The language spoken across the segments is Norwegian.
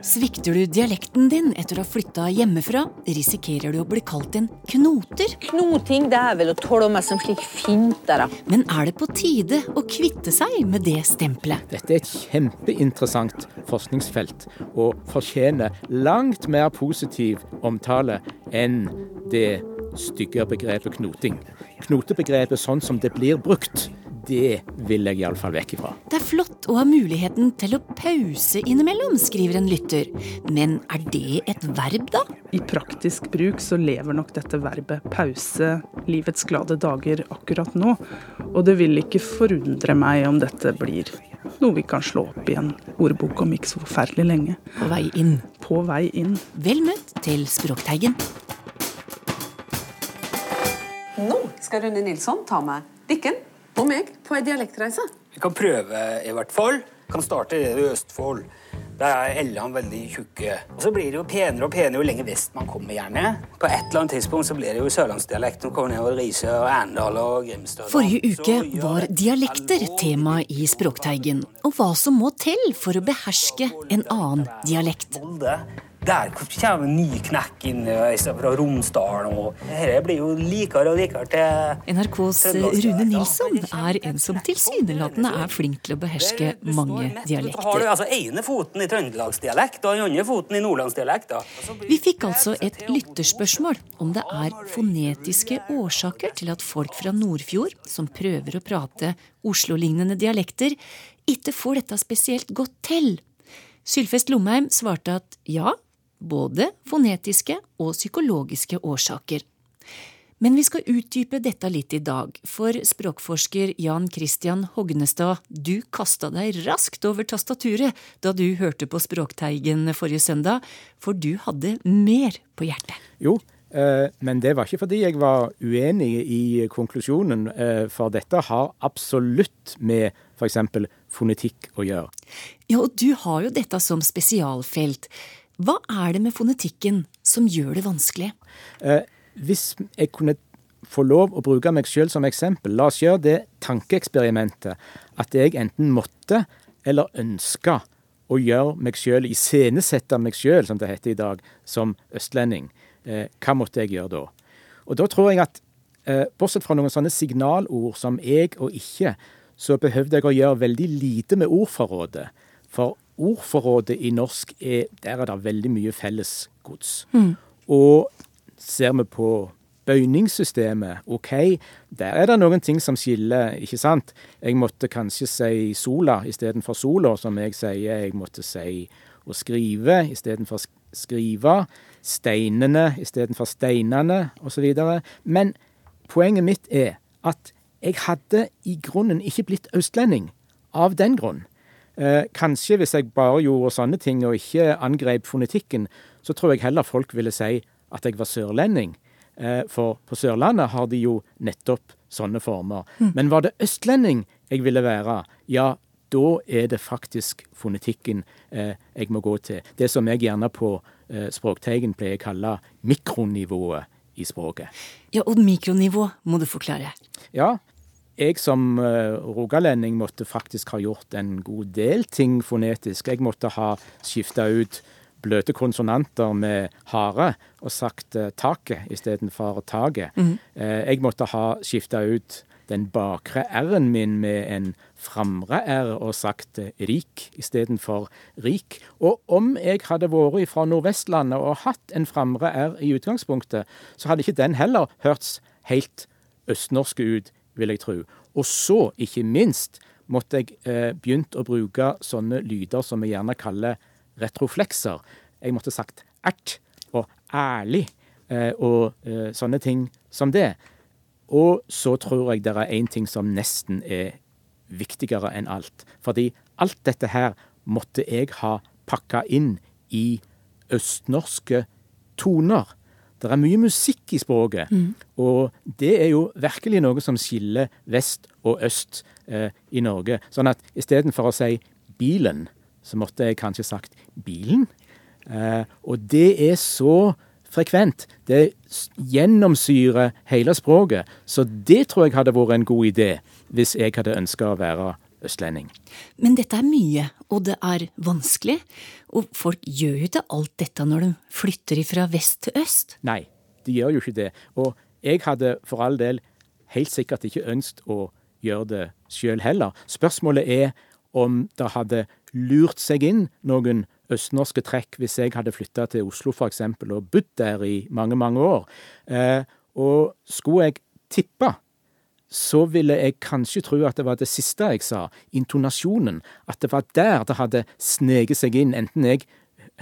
Svikter du dialekten din etter å ha flytta hjemmefra, risikerer du å bli kalt en knoter. Knoting det er vel å tåle meg som slik fintere. Men er det på tide å kvitte seg med det stempelet? Dette er et kjempeinteressant forskningsfelt og fortjener langt mer positiv omtale enn det stygge begrepet knoting. Knotebegrepet sånn som det blir brukt, det vil jeg iallfall vekk ifra. Det er flott å ha muligheten til å pause innimellom, skriver en lytter. Men er det et verb, da? I praktisk bruk så lever nok dette verbet pause livets glade dager akkurat nå. Og det vil ikke forundre meg om dette blir noe vi kan slå opp i en ordbok om ikke så forferdelig lenge. På vei inn. På vei inn. Vel møtt til Språkteigen. Nå skal Rune Nilsson ta med Dikken meg på ei dialektreise. Vi kan prøve, i hvert fall. Vi Kan starte i Østfold. Der er ellene veldig tjukke. Og Så blir det jo penere og penere jo lenger vest man kommer. gjerne. På et eller annet tidspunkt så blir det jo sørlandsdialekt. Nå kommer nedover Riise og Arendal og Grimstad. Forrige uke var dialekter tema i Språkteigen, og hva som må til for å beherske en annen dialekt. Der kommer en ny knekk inn eh, fra Romsdalen. og Dette blir jo likere og likere til NRKs Rune Nilsson er en som tilsynelatende er flink til å beherske mange dialekter. har du altså ene foten i trøndelagsdialekt og den andre foten i nordlandsdialekt. Vi fikk altså et lytterspørsmål om det er fonetiske årsaker til at folk fra Nordfjord, som prøver å prate Oslo-lignende dialekter, ikke får dette spesielt godt til. Sylfest Lomheim svarte at ja, både fonetiske og psykologiske årsaker. Men vi skal utdype dette litt i dag, for språkforsker Jan Christian Hognestad, du kasta deg raskt over tastaturet da du hørte på Språkteigen forrige søndag, for du hadde mer på hjertet. Jo, eh, men det var ikke fordi jeg var uenig i konklusjonen, eh, for dette har absolutt med f.eks. fonetikk å gjøre. Ja, og du har jo dette som spesialfelt. Hva er det med fonetikken som gjør det vanskelig? Eh, hvis jeg kunne få lov å bruke meg sjøl som eksempel, la oss gjøre det tankeeksperimentet at jeg enten måtte eller ønska å gjøre meg sjøl, iscenesette meg sjøl, som det heter i dag, som østlending. Eh, hva måtte jeg gjøre da? Og da tror jeg at eh, bortsett fra noen sånne signalord som jeg og ikke, så behøvde jeg å gjøre veldig lite med ordforrådet. For ordforrådet i norsk, er, der er det veldig mye fellesgods. Og ser vi på bøyningssystemet, OK, der er det noen ting som skiller, ikke sant? Jeg måtte kanskje si sola istedenfor sola, som jeg sier. Jeg måtte si å skrive istedenfor skrive. Steinene istedenfor steinene, osv. Men poenget mitt er at jeg hadde i grunnen ikke blitt østlending av den grunn. Eh, kanskje hvis jeg bare gjorde sånne ting og ikke angrep fonetikken, så tror jeg heller folk ville si at jeg var sørlending. Eh, for på Sørlandet har de jo nettopp sånne former. Men var det østlending jeg ville være, ja, da er det faktisk fonetikken eh, jeg må gå til. Det som jeg gjerne på eh, Språkteigen pleier å kalle mikronivået i språket. Ja, og mikronivå må du forklare. Ja, jeg som eh, rogalending måtte faktisk ha gjort en god del ting fonetisk. Jeg måtte ha skifta ut bløte konsonanter med harde og sagt eh, taket istedenfor taket. Eh, jeg måtte ha skifta ut den bakre r-en min med en framre r og sagt rik istedenfor rik. Og om jeg hadde vært fra Nordvestlandet og hatt en framre r i utgangspunktet, så hadde ikke den heller hørtes helt østnorske ut, vil jeg tro. Og så, ikke minst, måtte jeg eh, begynt å bruke sånne lyder som vi gjerne kaller retroflekser. Jeg måtte sagt ert og ærlig eh, og eh, sånne ting som det. Og så tror jeg det er én ting som nesten er viktigere enn alt. Fordi alt dette her måtte jeg ha pakka inn i østnorske toner. Det er mye musikk i språket, og det er jo virkelig noe som skiller vest og øst eh, i Norge. Sånn at istedenfor å si bilen, så måtte jeg kanskje sagt bilen. Eh, og det er så frekvent. Det gjennomsyrer hele språket. Så det tror jeg hadde vært en god idé hvis jeg hadde ønska å være østlending. Men dette er mye, og det er vanskelig. Og folk gjør jo ikke alt dette når de flytter fra vest til øst. Nei, de gjør jo ikke det. Og jeg hadde for all del helt sikkert ikke ønsket å gjøre det sjøl heller. Spørsmålet er om det hadde lurt seg inn noen østnorske trekk hvis jeg hadde flytta til Oslo f.eks. og bodd der i mange, mange år. Eh, og skulle jeg tippe, så ville jeg kanskje tro at det var det siste jeg sa, intonasjonen. At det var der det hadde sneket seg inn, enten jeg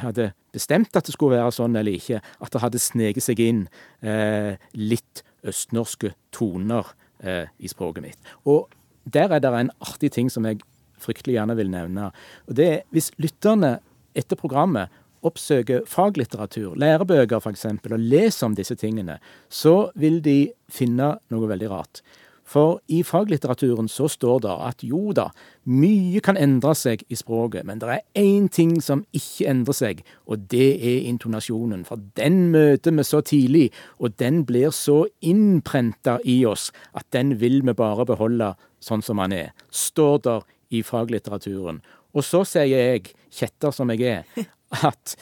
hadde bestemt at det skulle være sånn eller ikke, at det hadde sneket seg inn eh, litt østnorske toner eh, i språket mitt. Og der er det en artig ting som jeg fryktelig gjerne vil nevne. Og det er hvis lytterne etter programmet oppsøker faglitteratur, lærebøker f.eks., og leser om disse tingene, så vil de finne noe veldig rart. For i faglitteraturen så står det at jo da, mye kan endre seg i språket, men det er én ting som ikke endrer seg, og det er intonasjonen. For den møter vi så tidlig, og den blir så innprenta i oss at den vil vi bare beholde sånn som den er. Står der i faglitteraturen. Og så sier jeg, kjetter som jeg er, at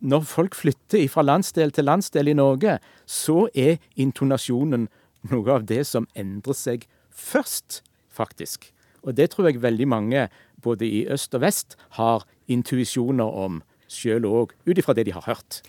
når folk flytter fra landsdel til landsdel i Norge, så er intonasjonen noe av det som endrer seg først, faktisk. Og det tror jeg veldig mange, både i øst og vest, har intuisjoner om sjøl òg, ut ifra det de har hørt.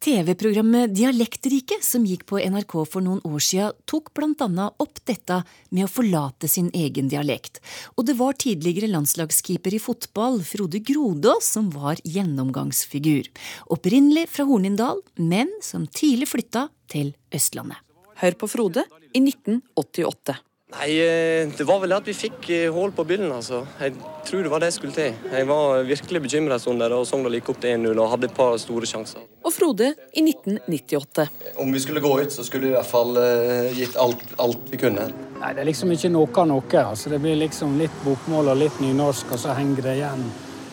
TV-programmet Dialektriket, som gikk på NRK for noen år siden, tok bl.a. opp dette med å forlate sin egen dialekt. Og det var tidligere landslagskeeper i fotball, Frode Grodås, som var gjennomgangsfigur. Opprinnelig fra Hornindal, men som tidlig flytta til Østlandet. Hør på Frode i 1988. Nei, eh, Det var vel det at vi fikk hull på byllen, altså. Jeg tror det var det jeg skulle til. Jeg var virkelig bekymra en stund der, og Sogndal gikk opp til 1-0 og hadde et par store sjanser. Og Frode i 1998. Om vi skulle gå ut, så skulle vi i hvert fall uh, gitt alt, alt vi kunne. Nei, Det er liksom ikke noe av noe. altså. Det blir liksom litt bokmål og litt nynorsk, og så henger det igjen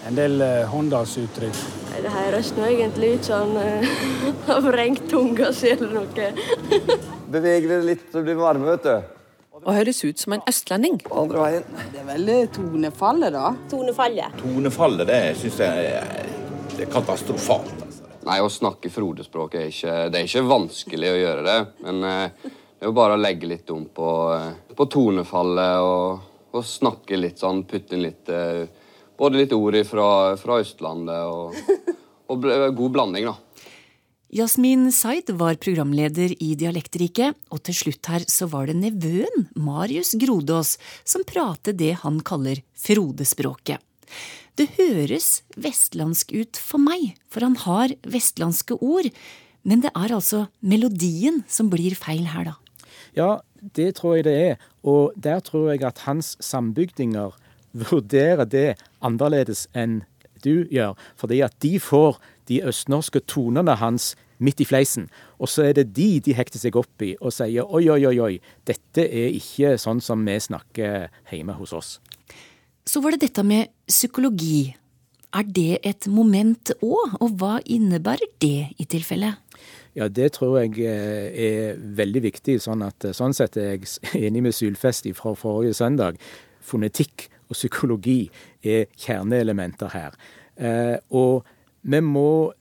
en del Håndalsuttrykk. Nei, Det høres nå egentlig ut som han uh, har vrengt tunga si eller noe. Beveg dere litt så blir varme, vet du og høres ut som en østlending. Andre veien. Det er veldig tonefallet, da. Tonefallet. Tonefallet, det syns jeg er, det er katastrofalt. Altså. Nei, å snakke Frode-språket er ikke Det er ikke vanskelig å gjøre det. Men eh, det er jo bare å legge litt om på, eh, på tonefallet og, og, snakke litt sånn, putte inn litt eh, Både litt ord fra, fra Østlandet og, og god blanding, da. Jasmin Zaid var programleder i Dialektriket, og til slutt her så var det nevøen, Marius Grodås, som pratet det han kaller Frode-språket. Det høres vestlandsk ut for meg, for han har vestlandske ord, men det er altså melodien som blir feil her, da. Ja, det tror jeg det er, og der tror jeg at hans sambygdinger vurderer det annerledes enn du gjør, fordi at de får de østnorske tonene hans midt i fleisen. Og så er det de de hekter seg opp i og sier oi, oi, oi, oi, dette er ikke sånn som vi snakker hjemme hos oss. Så var det dette med psykologi. Er det et moment òg, og hva innebærer det i tilfelle? Ja, det tror jeg eh, er veldig viktig. Sånn, at, sånn sett er jeg enig med Sylfest fra forrige søndag. Fonetikk og psykologi er kjerneelementer her. Eh, og vi må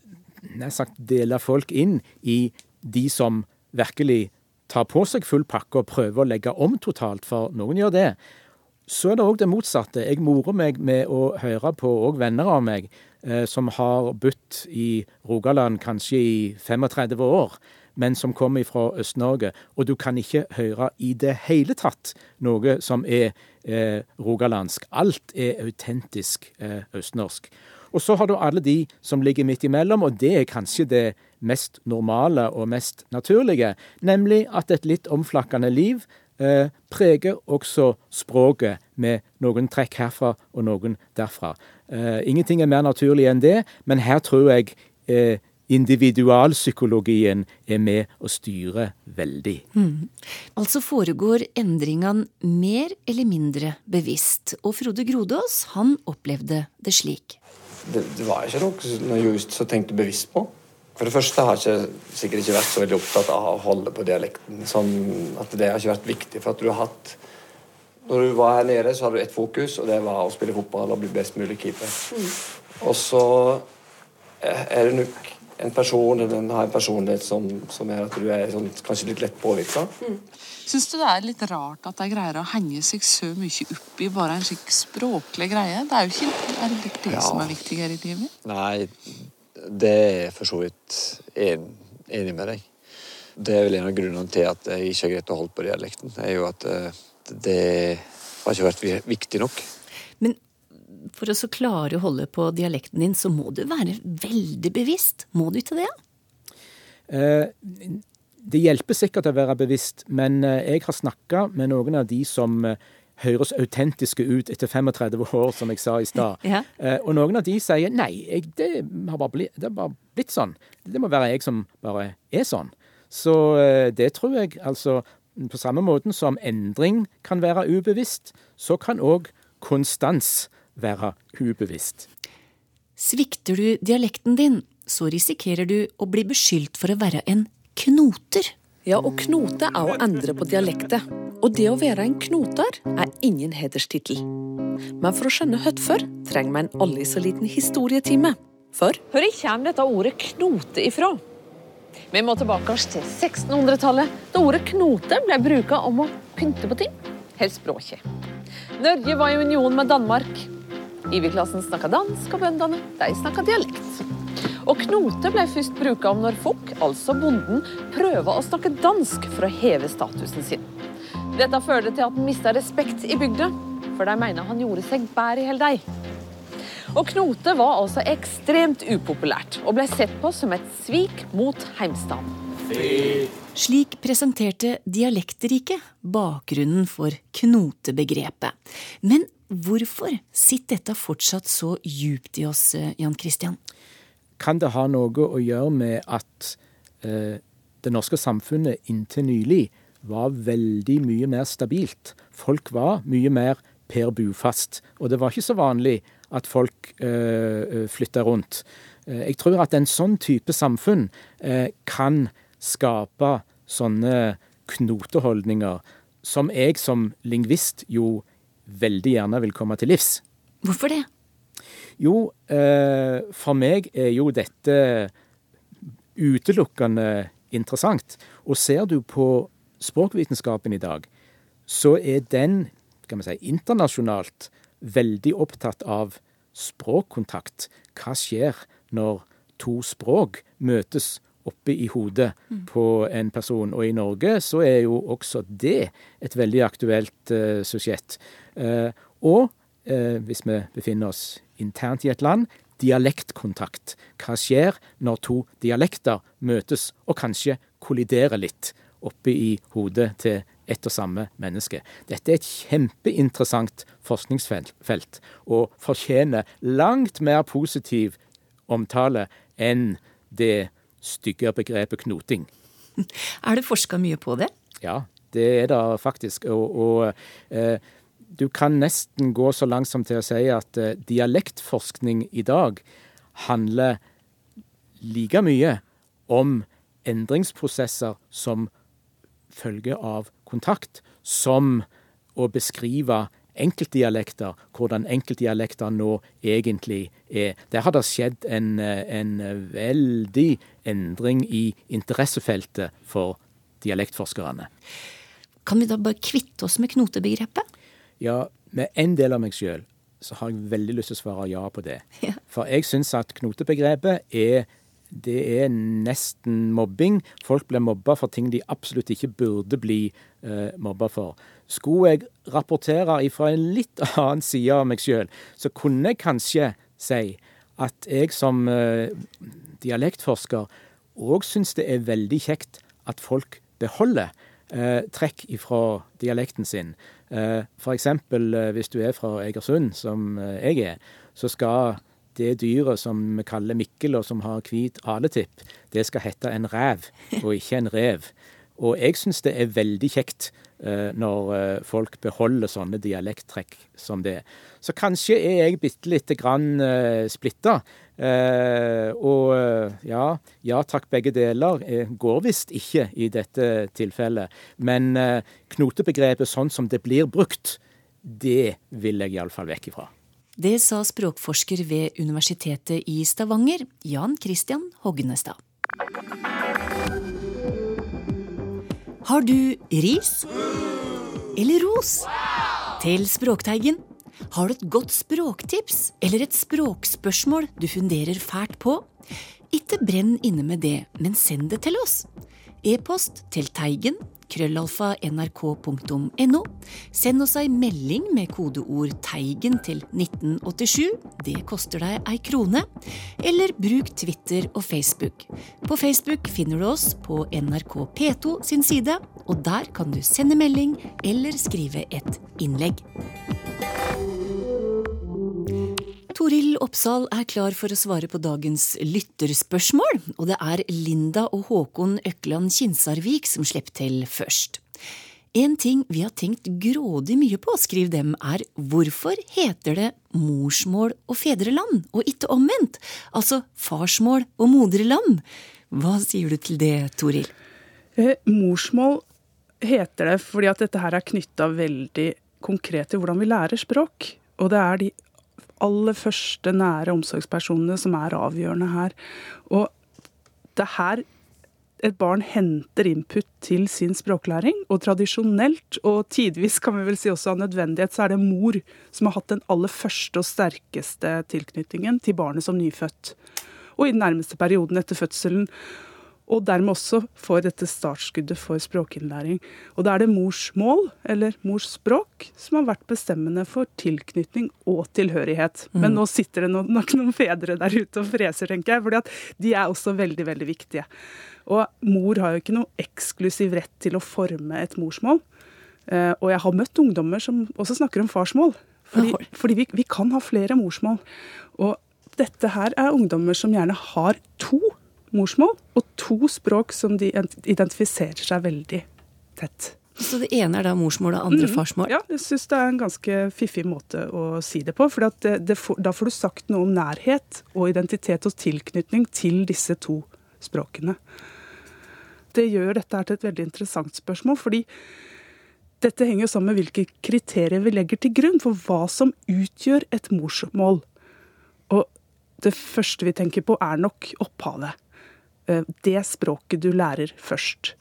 nær sagt dele folk inn i de som virkelig tar på seg full pakke og prøver å legge om totalt, for noen gjør det. Så er det òg det motsatte. Jeg morer meg med å høre på òg venner av meg eh, som har bodd i Rogaland kanskje i 35 år, men som kommer fra Øst-Norge. Og du kan ikke høre i det hele tatt noe som er eh, rogalandsk. Alt er autentisk eh, østnorsk. Og så har du alle de som ligger midt imellom, og det er kanskje det mest normale og mest naturlige, nemlig at et litt omflakkende liv eh, preger også språket med noen trekk herfra og noen derfra. Eh, ingenting er mer naturlig enn det, men her tror jeg eh, individualpsykologien er med å styre veldig. Mm. Altså foregår endringene mer eller mindre bevisst, og Frode Grodås han opplevde det slik. Det, det var ikke noe noe just så tenkte bevisst på. For det første har jeg ikke, sikkert ikke vært så veldig opptatt av å holde på dialekten. Sånn at Det har ikke vært viktig. for at du har hatt Når du var her nede, så hadde du ett fokus, og det var å spille fotball og bli best mulig keeper. Og så er det nok en person eller den har en personlighet som, som gjør at du er sånn, kanskje litt lett påvirka. Syns du det er litt rart at de greier å henge seg så mye opp i bare en slik språklig greie? Det er jo ikke er det det Ja. som er viktig her i livet? Nei, det er jeg for så vidt enig med deg. Det er vel en av grunnene til at jeg ikke har greit å holde på dialekten. Det er jo at eh, det har ikke vært viktig nok. Men for å så klare å holde på dialekten din, så må du være veldig bevisst. Må du ikke det? Eh, det hjelper sikkert å være bevisst, men eh, jeg har snakka med noen av de som eh, høres autentiske ut etter 35 år, som jeg sa i stad. Ja. Eh, Og noen av de sier nei, jeg, det, har bare blitt, det har bare blitt sånn. Det må være jeg som bare er sånn. Så det tror jeg altså På samme måten som endring kan være ubevisst, så kan òg konstans være ubevisst. Svikter du dialekten din, så risikerer du å bli beskyldt for å være en knoter. Ja, og knote er å endre på dialektet. Og det å være en knoter er ingen hederstittel. Men for å skjønne hvorfor trenger vi en aldri så liten historietime. For Hvor kommer dette ordet knote ifra? Vi må tilbake oss til 1600-tallet, da ordet knote ble brukt om å pynte på ting. Helst språket. Norge var i union med Danmark. Iverklassen snakka dansk, og bøndene de snakka dialekt. Og knote ble først bruka om når folk, altså bonden, prøver å snakke dansk for å heve statusen sin. Dette førte til at han mista respekt i bygda, for de mener han gjorde seg bedre hele deg. Og knote var altså ekstremt upopulært, og ble sett på som et svik mot heimstaden. Slik presenterte Dialektriket bakgrunnen for knotebegrepet. Men hvorfor sitter dette fortsatt så djupt i oss, eh, Jan Christian? Kan det ha noe å gjøre med at eh, det norske samfunnet inntil nylig var veldig mye mer stabilt? Folk var mye mer per bufast, og det var ikke så vanlig at folk eh, flytta rundt. Eh, jeg tror at en sånn type samfunn eh, kan skape sånne knoteholdninger som jeg som lingvist jo veldig gjerne vil komme til livs. Hvorfor det? Jo, eh, for meg er jo dette utelukkende interessant. Og ser du på språkvitenskapen i dag, så er den kan vi si, internasjonalt veldig opptatt av språkkontakt. Hva skjer når to språk møtes oppe i hodet på en person? Og i Norge så er jo også det et veldig aktuelt uh, sujett. Eh, og eh, hvis vi befinner oss internt i et land, dialektkontakt. Hva skjer når to dialekter møtes og kanskje kolliderer litt oppe i hodet til ett og samme menneske? Dette er et kjempeinteressant forskningsfelt, og fortjener langt mer positiv omtale enn det stygge begrepet knoting. Er det forska mye på det? Ja, det er det faktisk. Og, og eh, du kan nesten gå så langt som til å si at eh, dialektforskning i dag handler like mye om endringsprosesser som følge av kontakt, som å beskrive enkeltdialekter, hvordan enkeltdialekter nå egentlig er. Der har det skjedd en, eh, en veldig endring i interessefeltet for dialektforskerne. Kan vi da bare kvitte oss med knotebegrepet? Ja, med en del av meg sjøl så har jeg veldig lyst til å svare ja på det. For jeg syns at knotebegrepet er det er nesten mobbing. Folk blir mobba for ting de absolutt ikke burde bli eh, mobba for. Skulle jeg rapportere fra en litt annen side av meg sjøl, så kunne jeg kanskje si at jeg som eh, dialektforsker òg syns det er veldig kjekt at folk beholder eh, trekk ifra dialekten sin. Eh, eksempel eh, hvis du er fra Egersund, som eh, jeg er, så skal det dyret som vi kaller Mikkel, og som har hvit aletipp, det skal hete en rev, og ikke en rev. Og jeg syns det er veldig kjekt når folk beholder sånne dialekttrekk som det. Så kanskje er jeg bitte lite grann splitta. Eh, og eh, ja, ja takk, begge deler eh, går visst ikke i dette tilfellet. Men eh, knotebegrepet sånn som det blir brukt, det vil jeg iallfall vekk ifra. Det sa språkforsker ved Universitetet i Stavanger, Jan Christian Hognestad. Har du ris? Eller ros? Til Språkteigen. Har du et godt språktips eller et språkspørsmål du funderer fælt på? Ikke brenn inne med det, men send det til oss. E-post til teigen krøllalfa nrk.no. Send oss ei melding med kodeord 'Teigen' til 1987. Det koster deg ei krone. Eller bruk Twitter og Facebook. På Facebook finner du oss på NRK P2 sin side, og der kan du sende melding eller skrive et innlegg. Toril Oppsal er klar for å svare på dagens lytterspørsmål, og det er Linda og Håkon Økland Kinsarvik som slipper til først. En ting vi har tenkt grådig mye på, skriv dem, er hvorfor heter det morsmål og fedreland, og ikke omvendt? Altså farsmål og moderland. Hva sier du til det, Toril? Eh, morsmål heter det fordi at dette her er knytta veldig konkret til hvordan vi lærer språk. Og det er de aller første nære omsorgspersonene som er avgjørende her. Og det er her et barn henter input til sin språklæring. Og tradisjonelt, og tidvis kan vi vel si også av nødvendighet, så er det mor som har hatt den aller første og sterkeste tilknytningen til barnet som nyfødt. Og i den nærmeste perioden etter fødselen og dermed også får dette startskuddet for språkinnlæring. Og da er det morsmål, eller mors språk, som har vært bestemmende for tilknytning og tilhørighet. Mm. Men nå sitter det nok noen fedre der ute og freser, tenker jeg, for de er også veldig, veldig viktige. Og mor har jo ikke noe eksklusiv rett til å forme et morsmål. Eh, og jeg har møtt ungdommer som også snakker om farsmål. Fordi, fordi vi, vi kan ha flere morsmål. Og dette her er ungdommer som gjerne har to morsmål og to språk som de identifiserer seg veldig tett. Så det ene er da morsmål og andre mm, farsmål? Ja, jeg syns det er en ganske fiffig måte å si det på. For det, det, da får du sagt noe om nærhet og identitet og tilknytning til disse to språkene. Det gjør dette til et veldig interessant spørsmål, fordi dette henger jo sammen med hvilke kriterier vi legger til grunn for hva som utgjør et morsmål. Og det første vi tenker på, er nok opphavet. Eh, det språket du lærer først.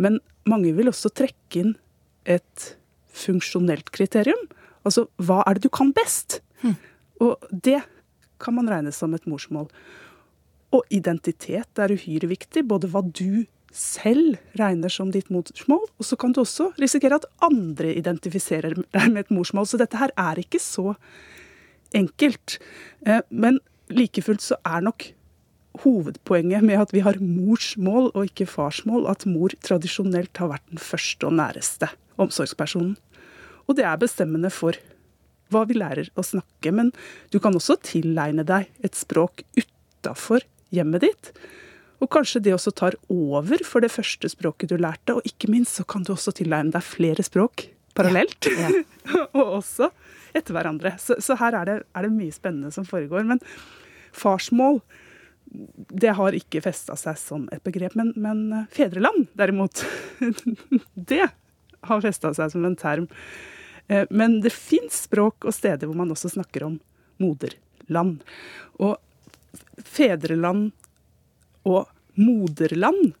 Men mange vil også trekke inn et funksjonelt kriterium. Altså hva er det du kan best? Mm. Og det kan man regne som et morsmål. Og identitet er uhyre viktig. Både hva du selv regner som ditt morsmål, og så kan du også risikere at andre identifiserer deg med et morsmål. Så dette her er ikke så enkelt. Eh, men like fullt så er nok hovedpoenget med at vi har morsmål og ikke farsmål, at mor tradisjonelt har vært den første og næreste omsorgspersonen. Og det er bestemmende for hva vi lærer å snakke. Men du kan også tilegne deg et språk utafor hjemmet ditt. Og kanskje det også tar over for det første språket du lærte. Og ikke minst så kan du også tilegne deg flere språk parallelt. Ja, ja. og også etter hverandre. Så, så her er det, er det, mye spennende som foregår. Men farsmål det har ikke festa seg som et begrep. Men, men eh, fedreland, derimot, det har festa seg som en term. Eh, men det fins språk og steder hvor man også snakker om moderland. Og fedreland og moderland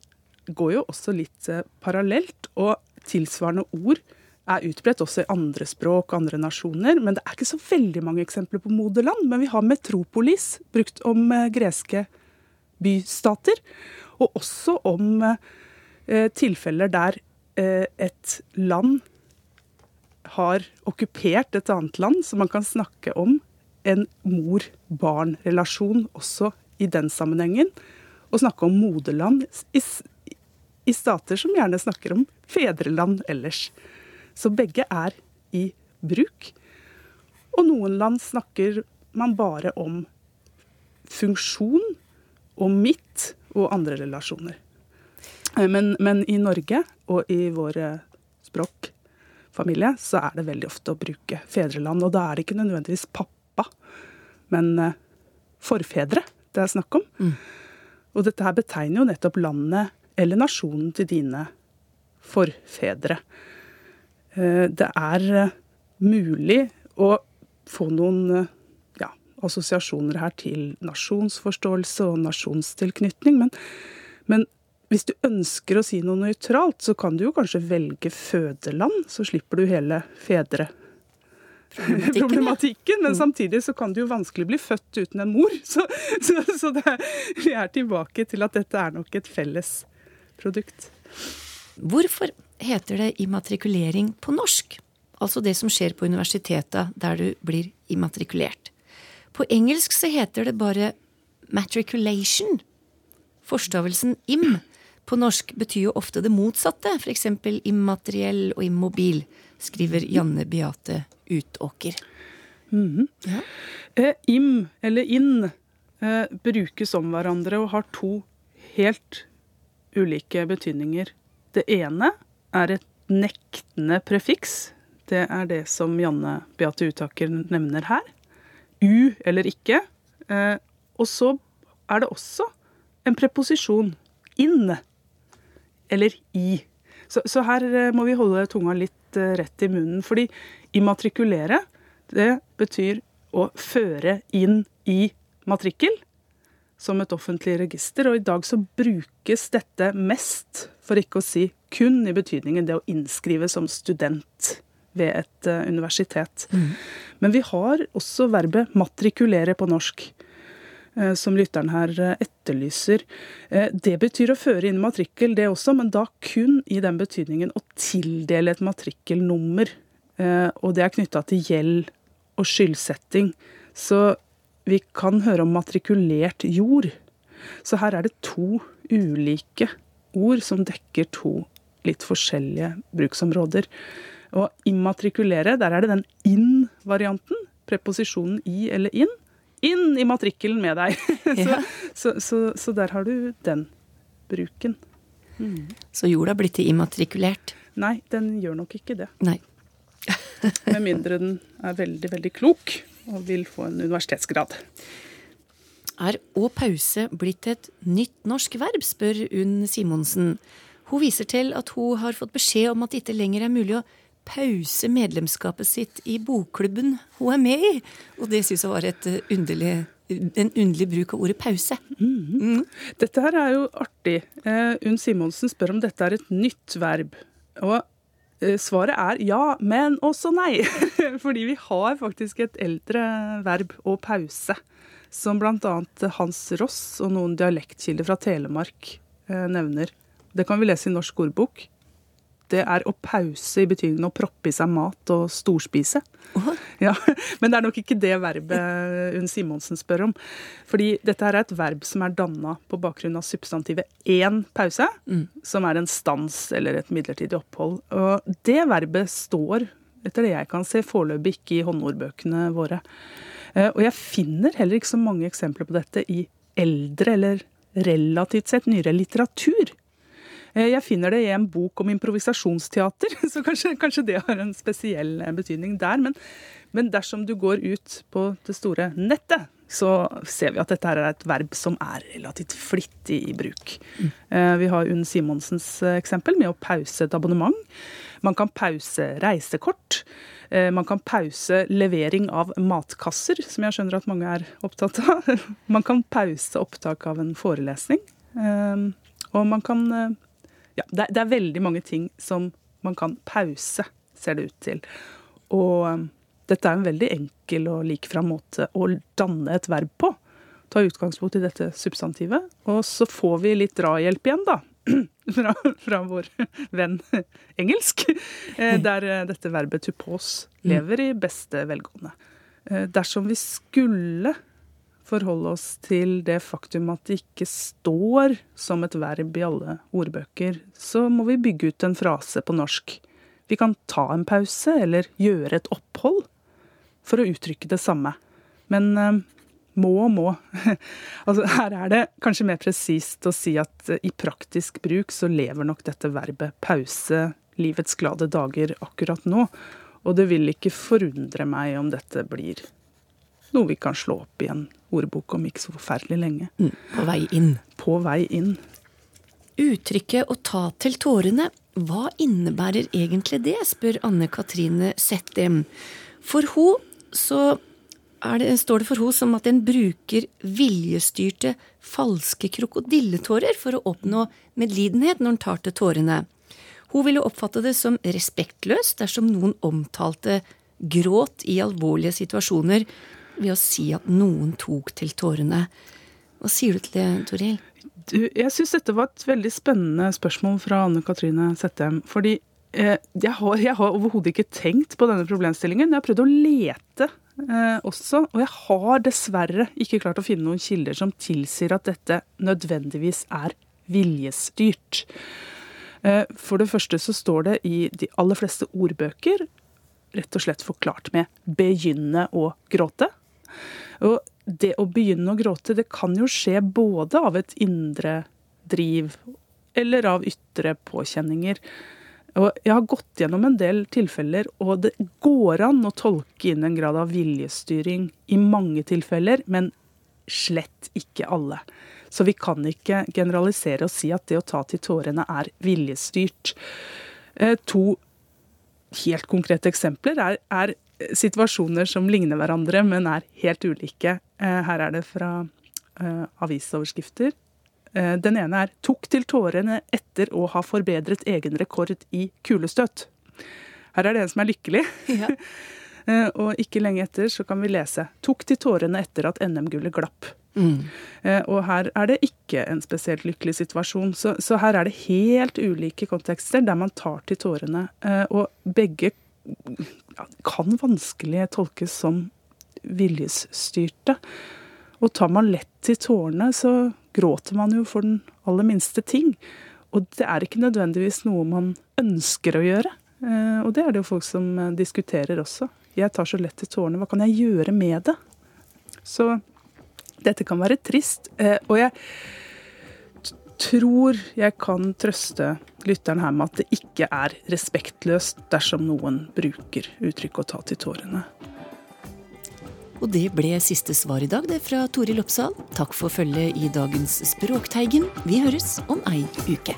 går jo også litt eh, parallelt. Og tilsvarende ord er utbredt også i andre språk og andre nasjoner. Men det er ikke så veldig mange eksempler på moderland. Men vi har metropolis, brukt om greske bystater, og også om eh, tilfeller der eh, et land har okkupert et annet land, så man kan snakke om en mor-barn-relasjon også i den sammenhengen. Og snakke om moderland i, i stater som gjerne snakker om fedreland ellers. Så begge er i bruk. Og noen land snakker man bare om funksjon og mitt og andre relasjoner. Men, men i Norge og i vår språkfamilie så er det veldig ofte å bruke fedreland. Og da er det ikke nødvendigvis pappa, men eh, forfedre det er snakk om. Og dette her betegner jo nettopp landet eller nasjonen til dine forfedre. Eh, Det er eh, mulig å få noen eh, assosiasjoner her til nasjonsforståelse og nasjonstilknytning, men, men hvis du ønsker å si noe nøytralt, så kan du jo kanskje velge fødeland, så slipper du hele fedre. Problematikken, men samtidig så kan du jo vanskelig bli født uten en mor. Så, så, så det, er- vi er tilbake til at dette er nok et felles produkt. Hvorfor heter det immatrikulering på norsk? Altså det som skjer på universitetet der du blir immatrikulert. På engelsk så heter det bare matriculation. Forstavelsen im på norsk betyr jo ofte det motsatte, f.eks. immateriell og immobil, skriver Janne Beate Utåker. Mhm. Eh, im eller inn eh, brukes om hverandre og har to helt ulike betydninger. Det ene er et nektende prefiks. Det er det som Janne Beate Utaker nevner her. U eller ikke. Eh, og så er det også en preposisjon. Inn. Eller i. Så, så her eh, må vi holde tunga litt eh, rett i munnen. Fordi immatrikulere, det betyr å føre inn i matrikkel som et offentlig register. Og i dag så brukes dette mest, for ikke å si kun, i betydningen det å innskrive som student ved et universitet. universitet. Men vi har også verbet matrikulere på norsk, eh, som lytteren her eh, etterlyser. Eh, Det betyr å føre inn matrikkel, det også, men da kun i den betydningen å tildele et matrikkelnummer. Eh, Og det er knytta til gjeld og skyldsetting. Så vi kan høre om matrikulert jord. Så her er det to ulike ord som dekker to litt forskjellige bruksområder. Og immatrikulere, der er det den inn-varianten. Preposisjonen i eller inn. Inn i matrikkelen med deg. så, så, så, så der har du den bruken. Så jorda blir til immatrikulert? Nei, den gjør nok ikke det. Nei. Med mindre den er veldig, veldig klok og vil få en universitetsgrad. Er å pause blitt et nytt norsk verb, spør Unn Simonsen. Hun viser til at hun har fått beskjed om at det ikke lenger er mulig å pause medlemskapet sitt i bokklubben hun er med i. Og det syns jeg var et eh, underlig, en underlig bruk av ordet pause. Dette her er jo artig. Eh, Unn Simonsen spør om dette er et nytt verb. Og eh, svaret er ja, men også nei. Fordi vi har faktisk et eldre verb, å pause, som bl.a. Hans Ross og noen dialektkilder fra Telemark nevner. Det kan vi lese i Norsk ordbok. Det er å pause i betydningen å proppe i seg mat og storspise. Ja, Men det er nok ikke det verbet Unn Simonsen spør om. Fordi dette her er et verb som er danna på bakgrunn av substantivet én pause, som er en stans eller et midlertidig opphold. Og det verbet står, etter det jeg kan se, foreløpig ikke i håndordbøkene våre. Eh, Og jeg finner heller ikke så mange eksempler på dette i eldre eller relativt sett nyere litteratur. Eh, Jeg finner det i en bok om improvisasjonsteater, så kanskje, kanskje det har en spesiell eh, betydning der. Men, men dersom du går ut på det store nettet, så ser vi at dette er et verb som er relativt flittig i bruk. Eh, Vi har Unn Simonsens eksempel med å pause et abonnement. Man kan pause reisekort. Man kan pause levering av matkasser, som jeg skjønner at mange er opptatt av. Man kan pause opptak av en forelesning. Og man kan Ja, det er, det er veldig mange ting som man kan pause, ser det ut til. Og eh, dette er en veldig enkel og likefram måte å danne et verb på. Ta utgangspunkt i dette substantivet, og så får vi litt drahjelp igjen, da. Fra, fra vår venn engelsk, eh, der eh, dette verbet to pause lever i beste velgående. Eh, Dersom vi skulle forholde oss til det faktum at det ikke står som et verb i alle ordbøker, så må vi bygge ut en frase på norsk. Vi kan ta en pause eller gjøre et opphold for å uttrykke det samme. Men eh, må og må. altså, her er det kanskje mer presist å si at i praktisk bruk så lever nok dette verbet pause livets glade dager akkurat nå. Og det vil ikke forundre meg om dette blir noe vi kan slå opp i en ordbok om ikke så forferdelig lenge. Mm, på vei inn. På vei inn. Uttrykket 'å ta til tårene', hva innebærer egentlig det, spør Anne Katrine Settem. For hun så det, står det for henne som at en bruker viljestyrte, falske krokodilletårer for å oppnå medlidenhet når en tar til tårene. Hun ville oppfatte det som respektløst dersom noen omtalte gråt i alvorlige situasjoner ved å si at noen tok til tårene. Hva sier du til det, Toril? Jeg syns dette var et veldig spennende spørsmål fra Anne Katrine Settem. Fordi eh, jeg har, jeg har overhodet ikke tenkt på denne problemstillingen. Jeg har prøvd å lete eh, også, og jeg har dessverre ikke klart å finne noen kilder som tilsier at dette nødvendigvis er viljestyrt. Eh, for det første så står det i de aller fleste ordbøker rett og slett forklart med 'begynne å gråte'. Og det å begynne å gråte, det kan jo skje både av et indre driv eller av ytre påkjenninger. Og jeg har gått gjennom en del tilfeller, og det går an å tolke inn en grad av viljestyring i mange tilfeller, men slett ikke alle. Så vi kan ikke generalisere og si at det å ta til tårene er viljestyrt. Eh, to helt konkrete eksempler er, er situasjoner som ligner hverandre, men er helt ulike. Eh, her er det fra uh, avisoverskrifter. Den ene er 'tok til tårene etter å ha forbedret egen rekord i kulestøt'. Her er det en som er lykkelig. Ja. og ikke lenge etter så kan vi lese 'tok til tårene etter at NM-gullet glapp'. Mm. Eh, og her er det ikke en spesielt lykkelig situasjon. Så, så, her er det helt ulike kontekster der man tar til tårene. Eh, og begge kan vanskelig tolkes som viljesstyrte. Og tar man lett til tårene, så gråter man jo for den aller minste ting. Og det er ikke nødvendigvis noe man ønsker å gjøre. Eh, og det er det jo folk som diskuterer også. Jeg tar så lett til tårene, hva kan jeg gjøre med det? Så dette kan være trist. Eh, og jeg tror jeg kan trøste lytteren her med at det ikke er respektløst dersom noen bruker uttrykket 'å ta til tårene'. Og det ble siste svar i dag, det fra Toril Oppsal. Takk for følget i dagens Språkteigen. Vi høres om ei uke.